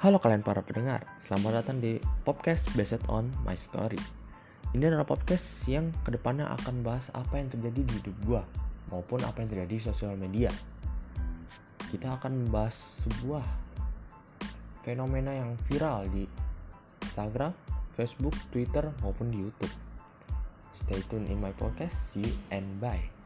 Halo kalian para pendengar, selamat datang di podcast Based on My Story. Ini adalah podcast yang ke depannya akan bahas apa yang terjadi di hidup gua maupun apa yang terjadi di sosial media. Kita akan membahas sebuah fenomena yang viral di Instagram, Facebook, Twitter maupun di YouTube. Stay tune in my podcast. See you and bye.